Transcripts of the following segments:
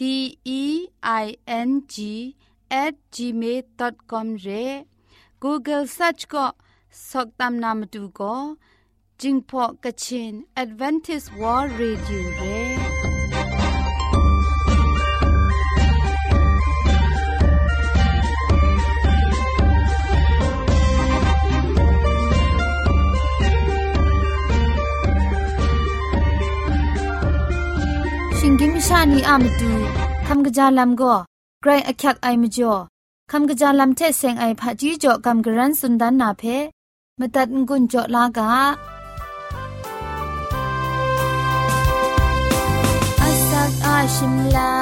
d e i n g at gmail.com re google search ko soktam namatu ko jingpo kachin advantage world radio re shingim shani กจาลัมโกไกรอคักไอมจ่อคำกจาลัมเทเซงไอผาจีจ่อคำกรันสุนดานนาเพมตัดงุนจ่อลากาอัสักอาชิมลา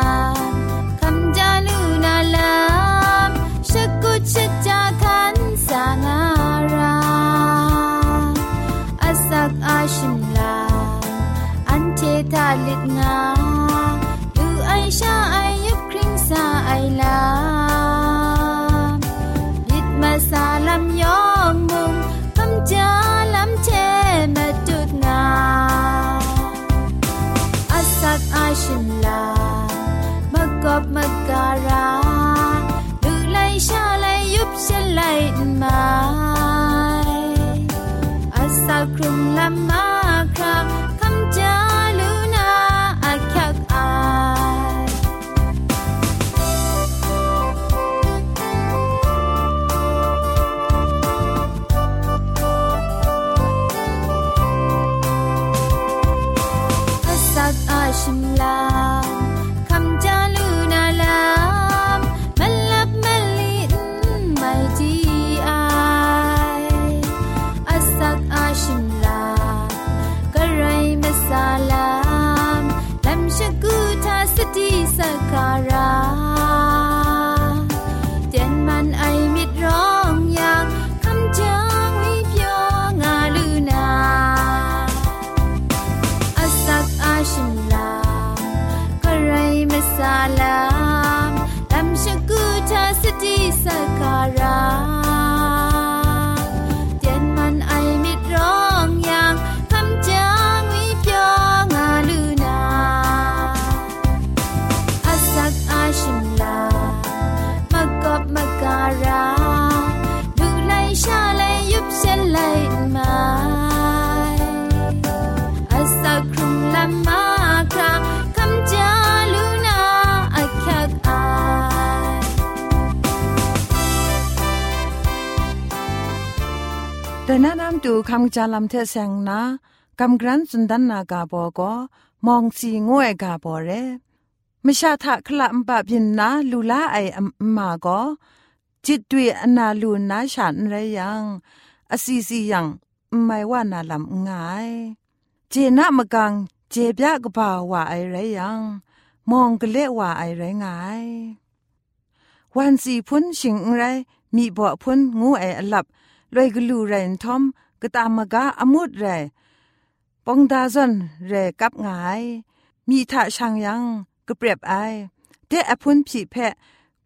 คำจาลูนาลามชกุชจาคันสางาราอัสักอาชิมลาอันเทตาลิดงา Ayşe ayıp kringsa aylam Gitme salam yong mum Pam jalam çeme tutna Asat ayşin la Magop magara Dülay şalay yup şalay inmay Asat krum lama kram ดูคำจาลัมเทเซงนะกำกรันสุนดันนากาบอก็มองสีงวยกาบอเรมชาทะคละมบะบินนะลูลาไออัมาก็จิตด้วยอนาลูนาฉันไรยังอสีสียังไม่ว่านาลำง่าย เจนะมะกังเจบยากบ่าว่าไอไรยังมองกะเลว่าไอไรง่าย วันสีพุ่นชิงไร มีบ่อพุ่นงูไออลับรวยกลูไรนทอมกตามมกาอมุดเรปองดาซอนเรกับงาย มีทะชังยังกะเปรียบไอเตอพุนผีแพ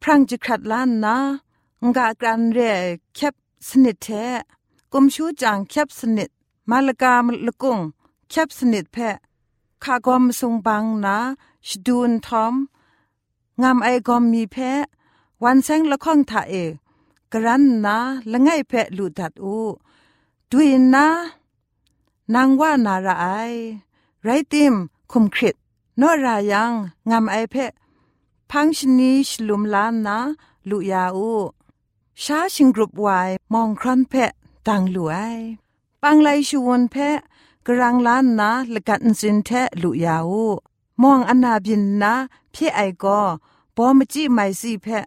พรังจิขัดล้านนะงากรันเรแคบสนิทแทกุมชูจังแคบสนิทมาลกามลกุงแคบสนิทแพคขากอมทรงบังนะชดูนทอมงามไอกอมมีแพวันแสงละข้องทะเอกรันนะละง่ายแพหลุดดัดอูดูยนะนางว่านาราไรไรติมคุมคริตนอรายังงามไอเพะพังชนีชลุมลานนะลุยาอูชาชิงกรุบวายมองครันเพะต่างหลวยปังไลชวนเพะกรังล้านนะละกันสินแทลุยาอูมองอนาบินนะพี่ไอก็ปอมจิไม่สเพะ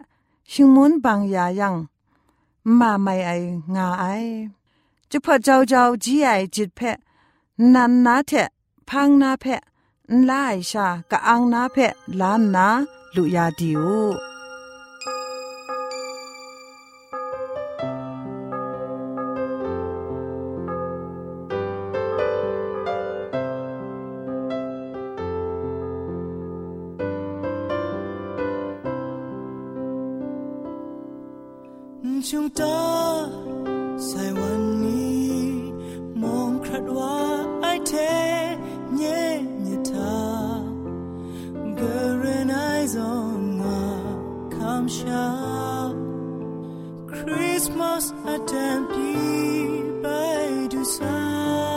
ชิงมุนบางยายังมาไม่ไองาไอจุพอเจ้าเจ้าจีไอจิตเพะนันนาเถะพังนาเพะลายชากะอังนาเพะลานนาลุยาดิว胸膛。Templi by the side.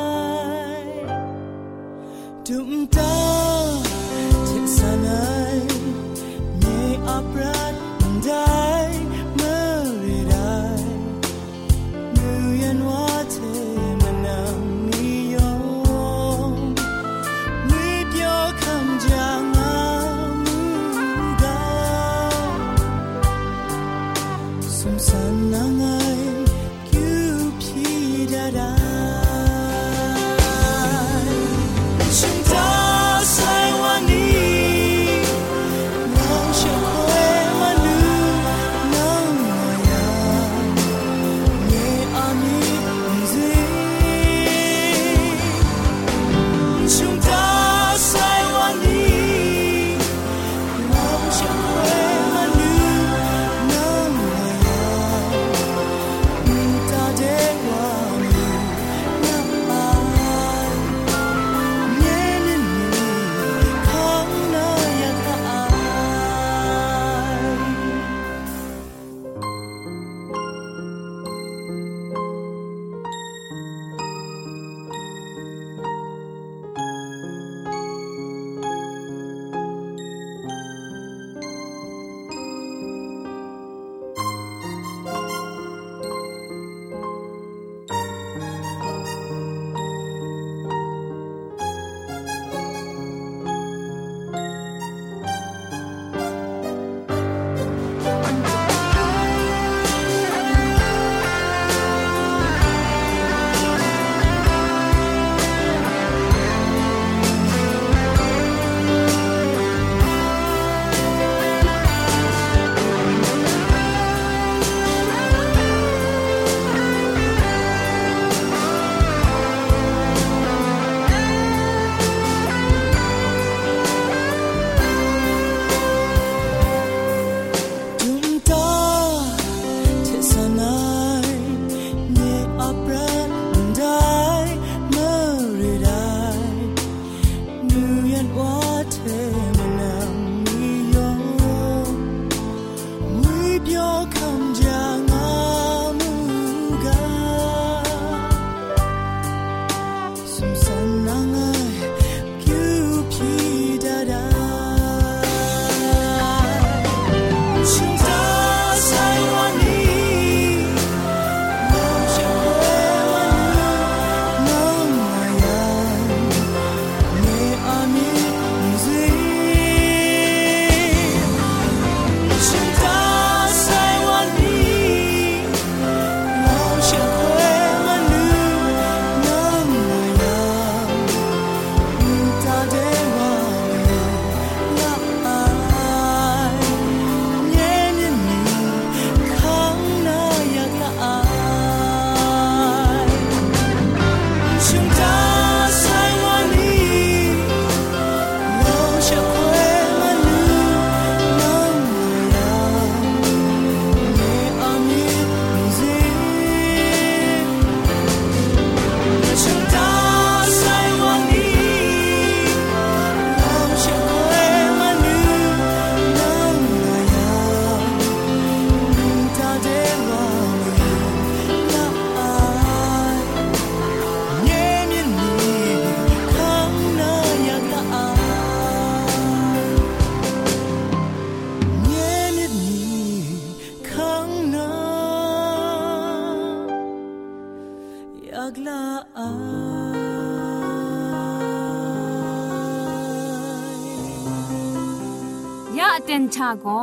ทาก็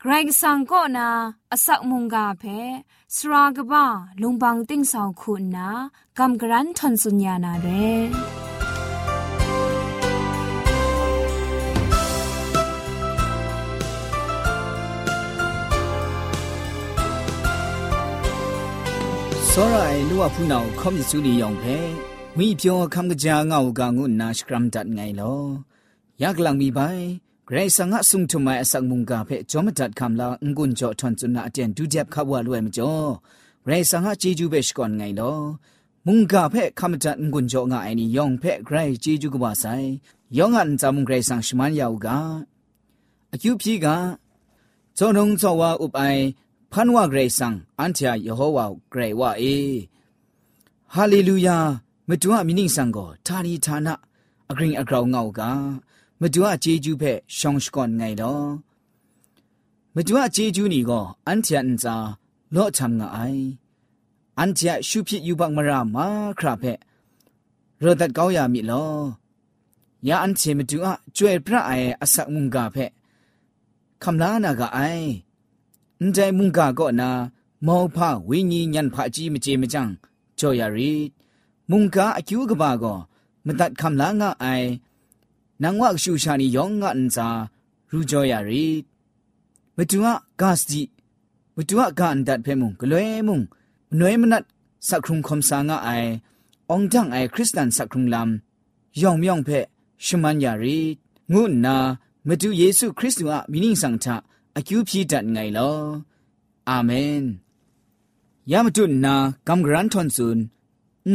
ไกรกสังก็นาอสักมุงกาเพสรากบ้าลุงบังติ้งสาวคุณนากำกรันทนสุญญานาเรစောရိုင်လူဝဖူနာကိုခေါမစ်စုလီယောင်ဖဲမိပြောခံကြငါ့ကိုကငုနာစကရမ်ဒတ်ငိုင်လောယက်လန်မီပိုင်กรสังหสุงทุมาสังมุงกาเพจอมดัดคำลางกุนจอทอนจุนาเตียนดูเจ็บขับว่าลวยมจ่อไรสังหจีจูเบชก่อนไงลอมุงกาเพคำจัดกุนจองไงนี่ยองเพไกรจีจูกบาไซยองอันจามุงไกรสังชมันยาวกาอคิวพีกาจอนงจอวาอุปไอพันว่าไกรสังอันเทียยโฮวาไกรว่าเอฮาเลลูยามตุวะมินิสังโกทานีทานะอกริงอกราวงอกาမတူအကျေကျူးဖက်ရှောင်းရှကွန်ငိုင်တော့မတူအကျေကျူးနီကောအန်ချန်စာလော့ချမ်ငါအိုင်အန်ချာရှုဖြစ်ယူပါမရာမာခရဖက်ရောဒတ်ကောင်းရမိလောယာအန်ချေမတူအကျွဲပြအဲအဆက်မှုငါဖက်ခမလာနာကအိုင်အန်တိုင်မှုငါကောနာမောဖဝိညာဉ်ညံဖအကြီးမကြီးမကြံကြော်ရရီမှုငါအကျူးကပါကောမတတ်ခမလာငါအိုင်နန်ဝါရှူရှာနီယောငါအန်စာရူကြောရရီမတူအဂတ်ဒီမတူအကန်ဒတ်ဖေမုံဂလွဲမုံနွေမနတ်စခရုံခမ်ဆာငါအိုင်အောင်တန်အိုင်ခရစ်စတန်စခရုံလမ်ယောင်မြောင်ဖက်ရှမန်ရရီငုနာမတူယေရှုခရစ်သူအမိနင်းဆောင်ထအကျူဖြီတတ်ငိုင်လောအာမင်ယမတုနာကမ်ဂရန်ထွန်ဆွန်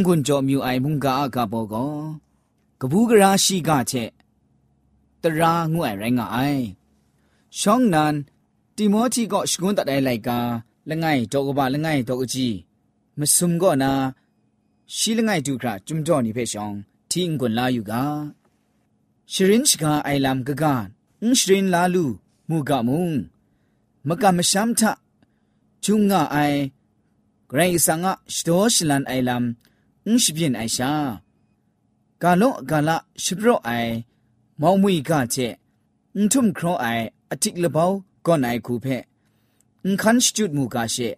ငွန်ကြောမြူအိုင်မုန်ကာအကဘောကောကဘူးကရာရှိကချက်ตราง่วยแรงไอช่องนั้นติโมธีก็ชกุนตัดไอไลกาละไงตกบะละไงตกจีมสุมก็นาชีละไงดูกระจุมจ่อนี่เพชองทิ้งกุนลาอยู่กาชรินชกาไอลามกะกานอุชรินลาลูมูกะมุงมกะมชัมทะจุงงะไอไกรสังะชโตชลันไอลามอุชบินไอชากาลอกาละชิบรอไอမောင်မွေကချေအန်ထုံခရောအိုင်အတိကလဘောကောနိုင်ခုဖဲအန်ခန်စတုဒ်မူကရှေ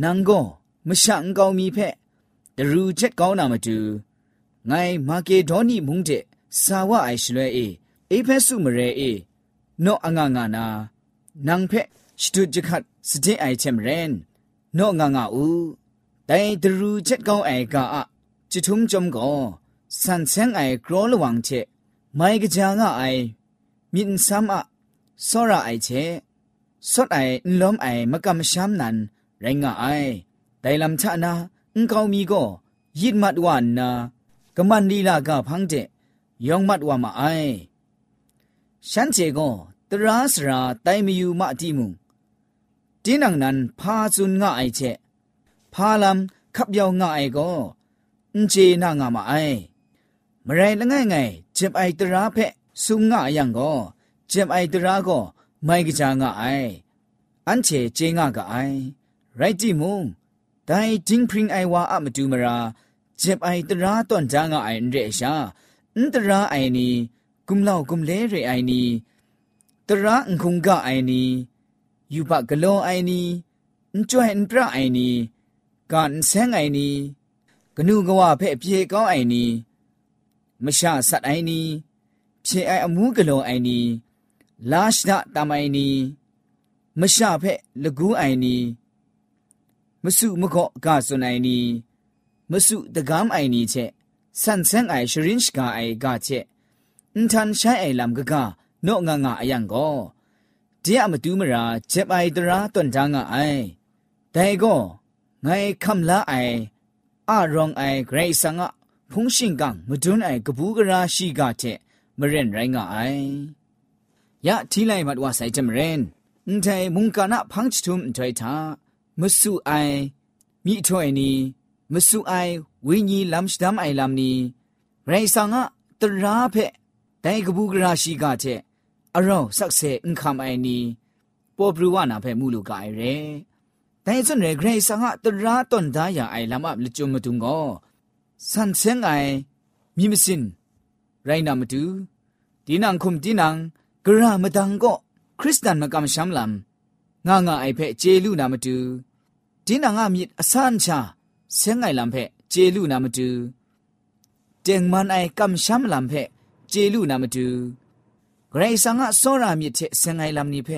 နန်ဂောမရှန်ကောင်းမီဖဲဒရူချက်ကောင်းနာမတူငိုင်မာကေဒေါနီမုန်တဲ့စာဝအိုင်ရှလွဲအေအေဖဲစုမရဲအေနော့အငငနာနန်ဖဲစတုဒ်ခတ်စတဲ့အိုင်ချမ်ရန်နော့ငငအူတိုင်ဒရူချက်ကောင်းအိုင်ကအจิทุมจอมกอสันเซงไอกรอลวังเชไม่กจางไอมินซ้ำอ่ะสระไอเชสดไอล้มไอมะกำช้ำนันแรงะไอแต่ลำชะนะอุกามีก็ยิดมัดวันนะกมันดีลากะพังเจยองมัดว่ามาไอฉันเจก็ตราสระไตมีอยู่มาทีมุงจีนังนั้นพาซุนงะไอเชพาลำขับยาวงะไอก็เจนางะมาไอมไรละไงไงเจ็บไอตราเพะสุงง่ายังก็เจ็บไอตราก็ไม่กระจางไออันเชเจงากไอไรจิมุงแต่จิงพริงไอวาอะมาดูมราเจ็บไอตราตอนจางไอเรชาอันตราไอนี้กุมเล่ากุมเลเรไอนี้ตระอังคงกะไอนี้ยูปะกะโลไอนี้อันจ่วยอันตระไอนี้การแสงไอนี้กนูกว่าเพะเพียก้าไอนี้မရှာဆတ်အိုင်နီဖြေအိုင်အမှုကလုံးအိုင်နီလာရှဒတမိုင်နီမရှာဖက်လကူးအိုင်နီမစုမခော့ကဆွန်အိုင်နီမစုတကမ်အိုင်နီချက်ဆန်ဆန်အိုင်ရှရင်းရှ်ကအိုင်ကချက်အန်တန်ရှိုင်အိုင်လမ်ကကနော့ငါငါအယံကောတဲ့အမတူးမရာဂျက်ပိုင်တရာတွန်တန်းကအိုင်တိုင်ကောငိုင်ခမ်လာအိုင်အရောင်အိုင်ဂရိတ်ဆန်ကဖုန်ရှင်ကမဒွန်းအိုင်ကဘူးကရာရှိကတဲ့မရင်ရိုင်းကအိုင်ယအထီလိုက်မတော်ဆိုင်တမရင်အန်တိုင်မုန်ကနာဖန့်ချွမ်ကြိုက်တာမဆူအိုင်မိထွင်နီမဆူအိုင်ဝိညာဉ်လမ်စဒမ်အိုင်လမ်နီရိုင်ဆောင်ကတရာဖက်ဒိုင်ကဘူးကရာရှိကတဲ့အရောင်းဆက်ဆဲအင်ခမ်အိုင်နီ ပေါ်ဘရူဝနာဖက်မူလူကအိုင်ရဲဒိုင်စွန်ရဂရိဆောင်ကတရာတွန်သားယာအိုင်လမ်အပ်လချုံမတုံကောสันเซงไอมีมสินไรนามาดูดีนังคุมดีนังกระมาดังก็คริสตันมากำช้ำลำงางาไอเพเจลูนามาดูดีนังอามิดอสานชาเซงไอลำเพเจลูนามาดูเจงมันไอกำช้ำลำเพเจลูนามาดูไรสังะโซรามิเทเซงไอลำนี้เพ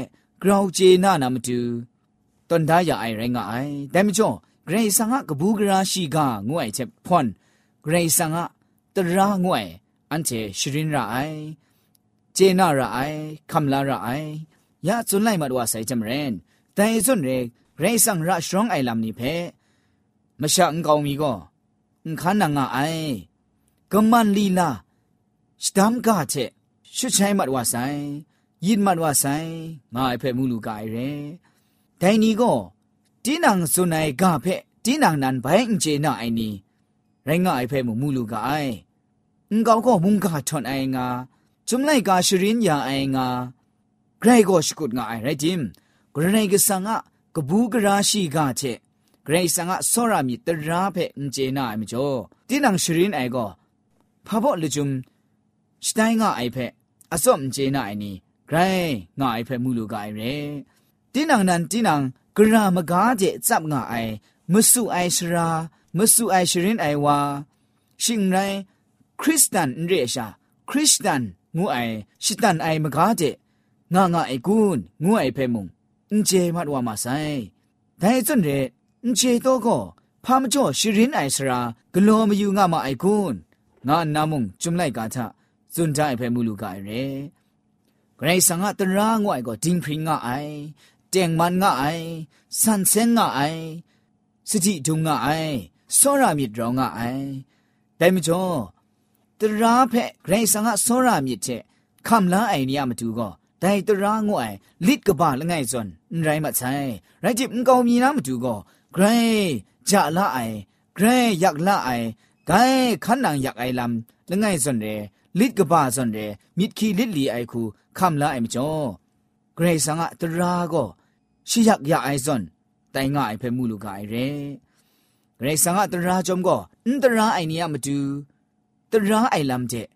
กราวเจนานามาดูตอนได้ยาไอไรงาไอแต่ไม่จ่อเกรงสังะกบูกราชีกางวยเจ็บพอนไรสังะตระงวย อันเจชรินระไอเจนาระไอคำลาระไอยาจุนไลมาดว่าใส่จำเรนแต่ส่วนเรกไรสังระชรองไอลำนี้เพมช่อุงกามีก็อุงขันนางไอกมันลีลาสตามกาเชชุดใช้มัดว่าใสยินมัดว่าใส่มาไอเพมูลูกายเรแต่นี้ก็ตีนังสุนัยกาเพตีนังนันไปเจนาไอนี้ရိုင်းငါအိုက်ဖဲမှုမူလူကအိုင်အင်ကောင်ကောမုန်ကာထွန်အိုင်ငါจุมไลกาชรินยาไองาไกรโกชกุดงาไอไรจิมกรณีกสังะกบูกราชีกาเชไกรสังะสรามีตราเพอเจนาไอมจ่อตินังชรินไอโกพะบอลจุมสไตงาไอเพอสอมเจนาไอนีไกรงาไอเพมูลูกาไอเรตินังนันตินังกรามกาเจจับงาไอมุสุไอชราမဆူအိုင်ရှရင်အိုင်ဝါရှင်ရိုင်းခရစ်စတန်ရေရှာခရစ်စတန်ငူအိုင်ရှစ်တန်အိုင်မကားတဲ့ငါငါအိကွန်းငူအိုင်ဖဲမုံအင်ဂျေမတ်ဝါမဆိုင်ဒိုင်စွန်ရဲအင်ဂျေတော့ကောဖာမကျော်ရှရင်အိုင်စရာဂလောမယူငါမအိကွန်းငါနာမုံကျွမ်လိုက်ကာချစွန်တိုင်းဖဲမူလူကရဲဂရိဆန်ငါတရာငွိုင်ကိုဒင်းဖရင်ငါအိုင်တຽງမန်ငါအိုင်ဆန်စင်ငါအိုင်စတိဒုံငါအိုင်စောရမြစ်တော်ငါအိုင်ဒိုင်မချောတရာဖက်ဂရိဆန်ကစောရမြစ်တဲ့ခမ်လာအိုင်နီယမတူကောဒိုင်တရာငွိုင်လစ်ကပါလငိုင်စွန်ရိုင်းမဆိုင်ရိုင်းချစ်ငောင်မီနာမတူကောဂရိဂျာလာအိုင်ဂရိရက်လာအိုင်ဂိုင်ခန္နံရက်အိုင်လမ်လငိုင်စွန်ရဲလစ်ကပါစွန်ရဲမြစ်ခီလစ်လီအိုင်ခုခမ်လာအိုင်မချောဂရိဆန်ကတရာကောရှိရက်ရအိုင်စွန်တိုင်ငါအိုင်ဖဲမှုလူကအိုင်ရဲဂရိတ်ဆန်ကတရာကြုံကအန်တရာအိုင်နီယမတူတရာအိုင်လမ်တဲ့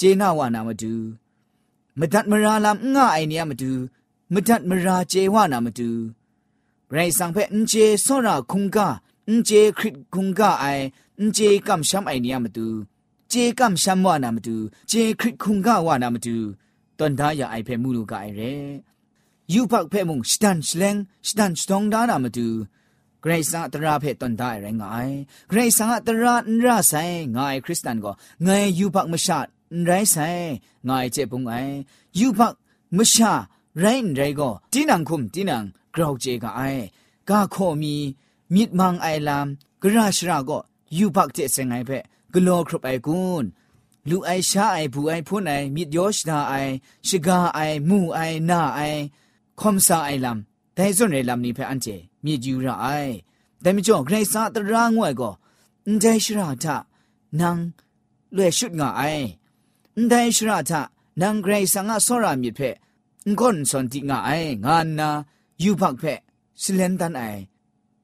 ဂျေနာဝနာမတူမဒတ်မရာလမ်ငါအိုင်နီယမတူမဒတ်မရာဂျေဝနာမတူဂရိတ်ဆန်ဖက်အန်ဂျေဆောရာခုံကအန်ဂျေခရစ်ခုံကအိုင်အန်ဂျေကမ်ရှမ်အိုင်နီယမတူဂျေကမ်ရှမ်ဝနာမတူဂျေခရစ်ခုံကဝနာမတူတန်သားရအိုင်ဖဲမှုလူကအိုင်ရဲယူဖက်ဖဲမှုစတန်စလန်စတန်စတောင်းဒါနာမတူกรซาตราเพตอนได้ไรงายเกรซาตรานราไซงายคริสตันก็ไงายยูพักมชาไรไซงายเจปุงไอยูพักมชาไรไรก็ตีนังคุมตีนังกราวเจกไอกาโคมีมิดมังไอลามกราชราก็ยูพักเจเซงไอเพกโลครบไอกุนลูไอชาไอผู้ไอผู้ไอมิดโยชดาไอชิกาไอมูไอนาไอคอมซาไอลามแต่ส่วนไอลามนี้เพอันเจမြေကျူရအိုင်တမကျော်ဂရိစာတရာငွဲ့ကိုအန်တိုင်းရှရာထနန်းလွယ်ရှုငါအိုင်အန်တိုင်းရှရာထနန်းဂရိစာငါဆောရာမြေဖက်အန်ကွန်စွန်တိငါအိုင်ငါနာယူဖက်ဖက်စလန်တန်အိုင်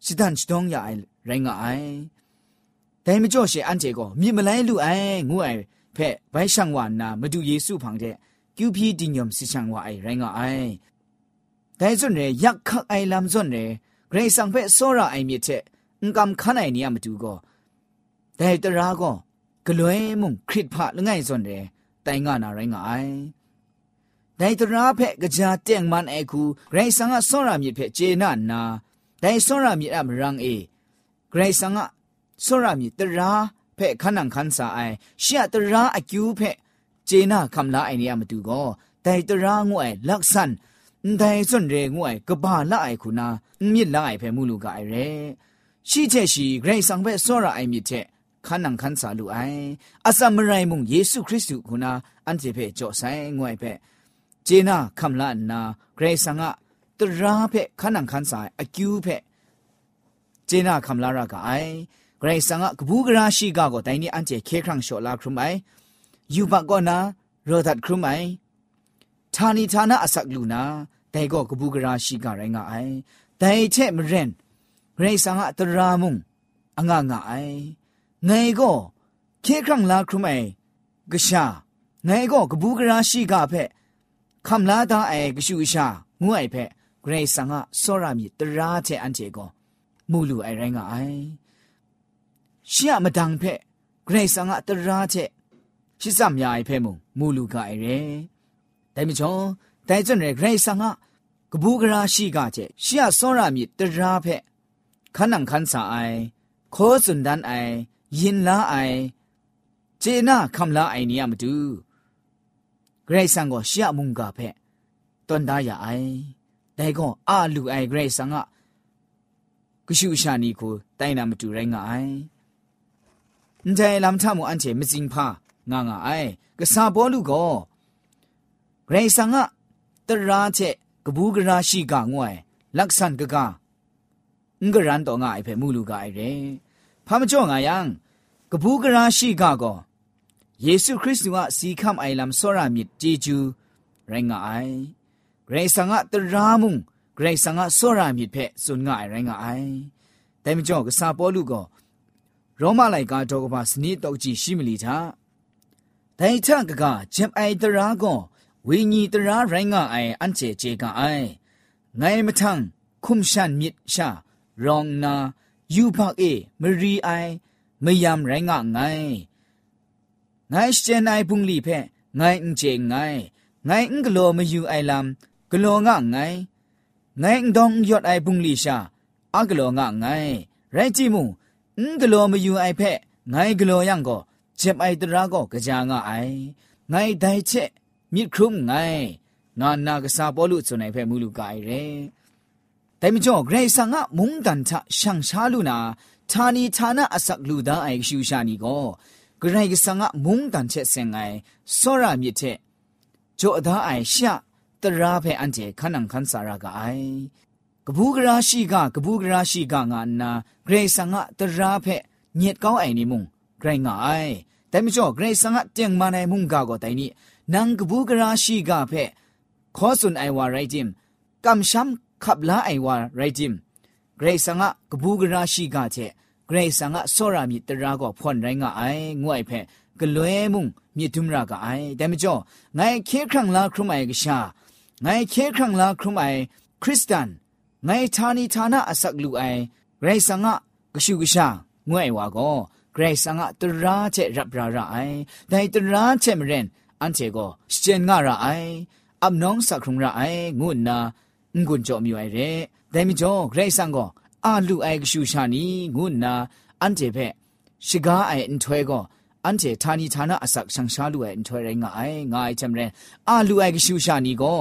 စဒန်စတုံးရအိုင်ရိုင်းငါအိုင်တမကျော်ရှေအန်တေကိုမြေမလိုင်းလူအိုင်ငွဲ့ဖက်ဘိုင်းဆောင်ဝါနာမတူယေစုဖန်တဲ့ကျူพีดิญยมสิชังว่าไอแรงอ่ะไอแต่ส่วนเรยักคักไอลำส่วนเรရိဆောင်ဖက်စောရအိုင်မြစ်တဲ့ငကမ်ခနိုင်နီယမတူကောဒဲတရာကောဂလွဲမုံခရစ်ဖလငိုင်စွန်တဲ့တိုင်ငါနာရိုင်းငါအိုင်ဒိုင်တရာဖက်ကြာတဲ့မန်အခုရိုင်ဆောင်ကစောရမြစ်ဖက်ဂျေနာနာဒိုင်စောရမြစ်အမရန်အေဂရိဆောင်ကစောရမြစ်တရာဖက်ခဏန်ခန်းစာအိုင်ရှီယတရာအကျူးဖက်ဂျေနာခမ်လာအိုင်နီယမတူကောဒိုင်တရာငွဲ့လက်ဆန်တိုင်စွန်ရဲငွိုင်ကဘာလာအိုင်ခုနာမြစ်လာအိုင်ဖဲမှုလူကအိုင်ရဲရှိချက်ရှိဂရိတ်ဆောင်ဘက်စောရအိုင်မြစ်ချက်ခန္နံခန်းစာလူအိုင်အစမရိုင်မုံယေရှုခရစ်သူခုနာအန်တီဖဲကြော့ဆိုင်ငွိုင်ဖဲဂျေနာခမ်လာနာဂရိတ်ဆောင်ကတရာဖဲခန္နံခန်းစာအကျူးဖဲဂျေနာခမ်လာရကအိုင်ဂရိတ်ဆောင်ကကဘူးကရာရှိကကိုတိုင်းနေအန်တီခဲခန့်လျှော်လာခရုမိုင်ယူဘကောနာရောဒတ်ခရုမိုင်ဌာနီဌာနအစကလူနာแต่ก็กบูกราชิกะไรงะไอแต่เช่มเรนเรสังะตรามุงอังงะไอไงก็เคครั้งลาครุไอกชาไงก็กบูกราชิกะเพะคำลาตาไอกชูชางวยเพะเรสังะสรามีตราเทอันเจก็มูลูไอไรงะไอเชื่อมาดังเพะเกรซังอะตราเทชิสัมยายเพมุงมูลูกาไอเรแต่มิจงတိုင်စံရဂရိဆာငါကဘူးကရာရှိကကျရှီယစောရမီတရာဖက်ခနန်ခန်ဆာအိုင်ခေါ်စွန်ဒန်အိုင်ယင်လာအိုင်ဂျေနာခမ်လာအိုင်နီယမတူဂရိဆန်ကိုရှီယမုန်ကဖက်တွန်ဒါရအိုင်တိုင်ကွန်အာလူအိုင်ဂရိဆာငါကရှုရှာနီကိုတိုင်နာမတူရိုင်းငါအိုင်အန်တယ်လမ်ထမအန်ချေမစင်ဖာငါငါအိုင်ကစားဘောလူကောဂရိဆန်ငါတရာချက်ကဘူးကရာရှိကငွယ်လက်ဆန်ကကငကရန်တော့ငါအဖေမူလူကအိုင်ရဲဖာမကြော့ငါယံကဘူးကရာရှိကကောယေရှုခရစ်သူကစီခမ်အိုင်လမ်ဆောရမြစ်ဂျေဂျူရိုင်းငါအိုင်ဂရိဆန်ကတရာမုံဂရိဆန်ကဆောရမြစ်ဖက်စွန်ငါအိုင်ရိုင်းငါအိုင်တဲမကြော့ကစားပေါ်လူကောရောမလိုက်ကတော့ကပါစနီးတော့ကြည့်ရှိမလီတာဒိုင်ချန်ကကဂျမ်အိုင်တရာကောဝိညာဉ်တရားရိုင်းကအိုင်အန်ချေချေကအိုင်ငိုင်မထန်ခုမရှန်မြစ်ရှာရောင်နာယူဖအေမရီအိုင်မယမ်ရိုင်းကငိုင်ငိုင်ရှေနိုင်ပုန်လီဖဲငိုင်အင်ချေငိုင်ငိုင်အင်ဂလောမယူအိုင်လမ်ဂလောငငိုင်ငိုင်ဒေါင်ယော့အိုင်ပုန်လီရှာအဂလောငငိုင်ရိုင်းကြည့်မှုအင်ဂလောမယူအိုင်ဖဲငိုင်ဂလောယံကိုဂျက်အိုင်တရာကိုကြာငါအိုင်ငိုင်ဒိုင်ချက်มิครุมไงนานากษาบอลุสุนัยเพ่มูลูกายเร่แต่มิจ่อเกรซังะมุงดันทะช่างชาลุนาทานีทานะอสักลูดาไอชูชานีก็เกรซังะมุงดันเชเซงไงสรามิเทจ่อดาไอชะตราเพ่อันเจคันังคันสารากไอกบูกราชีกากบูกราชีกางานนาเกรซังะตราเพ่เนียดก้าวไอนิมุงเกรงไงแต่มิจ่อเกรซังะเจียงมาในมุงกาก็ไตนี่นังกบูกราชีกาเพขอสุนไอวาไรจิมกำช้ำขับลาไอวาไรจิม เกรสังะกบูกราชีกาเจ เกรสังะโซรามิตรากอพ่อนไรงะไองวยเพกลวยมุงมีทุมรากะไอแต่ไม่จ่อไงเคครั้งลาครุมไอกชาไงเคครั้งลาครุมไอคริสตันไงทานีทานาอสักลูไอเกรสังะกชูกชางวยวาก็เกรสังะตรราเจรับราราไรแต่ตราเจมเรนอันเจก็เจนง่าระไออับน้องสักครุงระไองุ่นนางุ่นจอมีไอเร่แต่มิจ่อเกรซังก็อาลูไอกชูชานีงุ่นนาอันเจเพชิกาไออันถวยก็อันเจทานีทานะอสักชังชาลูไออันถวยไรงาไองายจำเรนอาลูไอกชูชานีก็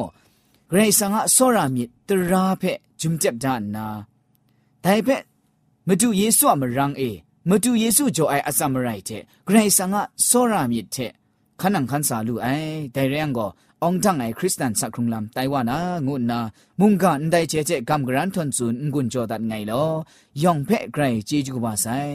เกรซังอ่ะสรามิตราเพจุมเจ็บดานนาแต่เพမတူယေဆုအမရံအေမတူယေဆုကြောအိုင်အစမရိုက်တဲ့ဂရိဆန်ကစောရမြစ်တဲ့ခနန်ခန်စာလူအိုင်တိုင်ရန်ကိုအောင်တန်အိုင်ခရစ်စတန်စခရုံလမ်တိုင်ဝါနာငုနာ မုန်ကန်တိုင်ချေချေကမ်ဂရန်ထွန်ဆွန်ငွန်ဂျောဒတ်ငိုင်လောယောင်ဖဲ့ဂရိုင်ဂျေဂျူဘာဆိုင်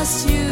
just you.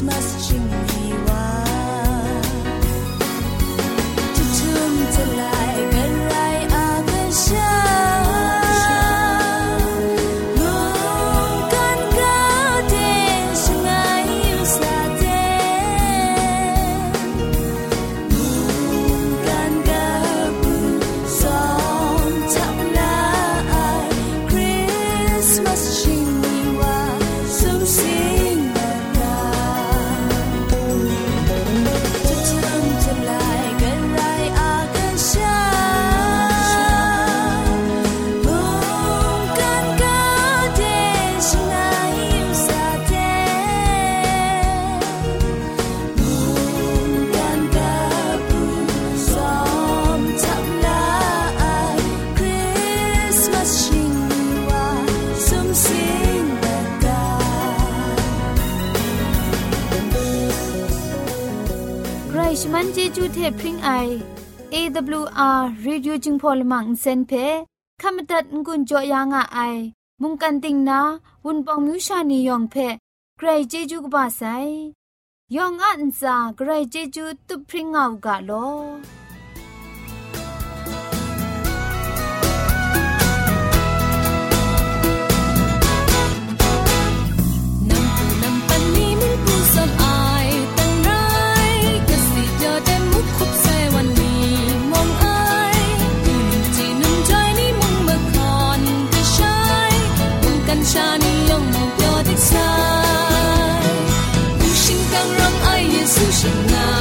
Christmas jingle. จูเทพริงไออ AWR รีด u c i n g polymer เซนเพขมตัดงุนจอยางอ้ายมุงกันติงนา วุนปองมิวชานียองเพใครเจจูกบาไซยองอันซาใครเจจูตุพริงเอากาโล Russian